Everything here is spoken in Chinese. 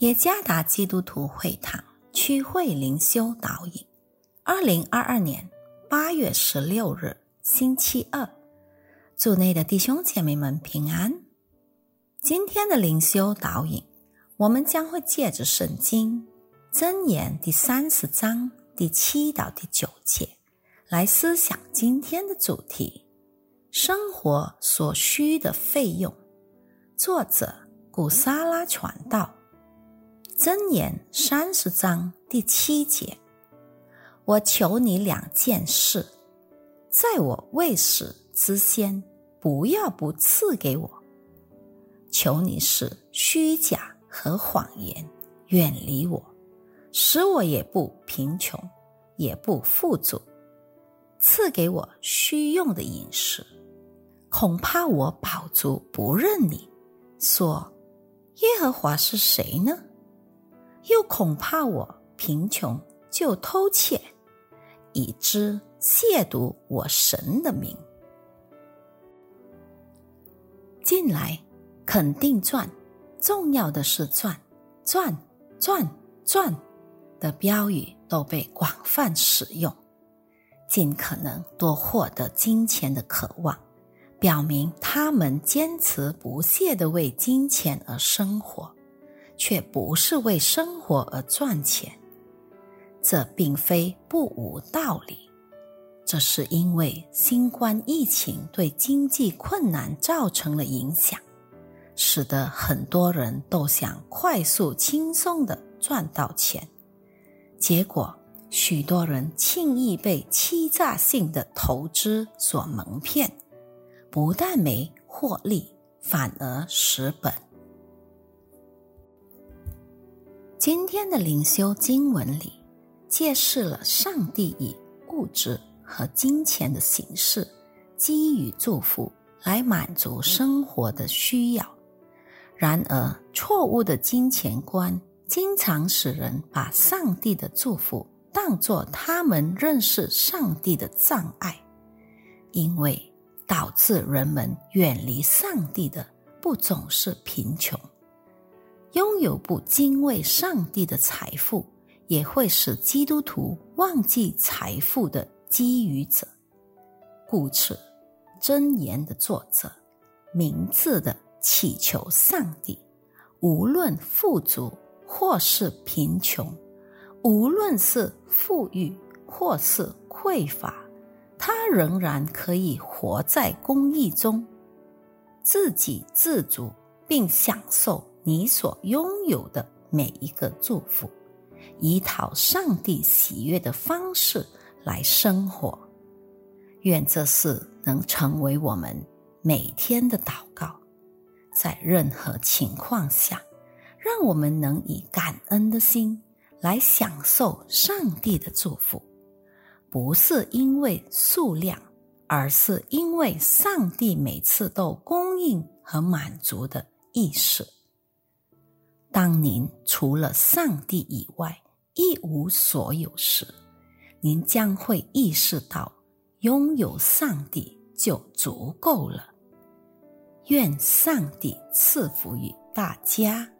耶加达基督徒会堂区会灵修导引，二零二二年八月十六日星期二，祝内的弟兄姐妹们平安。今天的灵修导引，我们将会借着圣经箴言第三十章第七到第九节来思想今天的主题：生活所需的费用。作者古沙拉传道。箴言三十章第七节：我求你两件事，在我未死之先，不要不赐给我。求你使虚假和谎言远离我，使我也不贫穷，也不富足。赐给我虚用的饮食，恐怕我饱足不认你。说耶和华是谁呢？又恐怕我贫穷就偷窃，以之亵渎我神的名。进来肯定赚，重要的是赚赚赚赚的标语都被广泛使用，尽可能多获得金钱的渴望，表明他们坚持不懈的为金钱而生活。却不是为生活而赚钱，这并非不无道理。这是因为新冠疫情对经济困难造成了影响，使得很多人都想快速轻松的赚到钱，结果许多人轻易被欺诈性的投资所蒙骗，不但没获利，反而蚀本。今天的灵修经文里，揭示了上帝以物质和金钱的形式，给予祝福来满足生活的需要。然而，错误的金钱观经常使人把上帝的祝福当作他们认识上帝的障碍，因为导致人们远离上帝的不总是贫穷。拥有不敬畏上帝的财富，也会使基督徒忘记财富的基于者。故此，箴言的作者明智的祈求上帝，无论富足或是贫穷，无论是富裕或是匮乏，他仍然可以活在公义中，自给自足，并享受。你所拥有的每一个祝福，以讨上帝喜悦的方式来生活。愿这事能成为我们每天的祷告，在任何情况下，让我们能以感恩的心来享受上帝的祝福，不是因为数量，而是因为上帝每次都供应和满足的意识。当您除了上帝以外一无所有时，您将会意识到拥有上帝就足够了。愿上帝赐福于大家。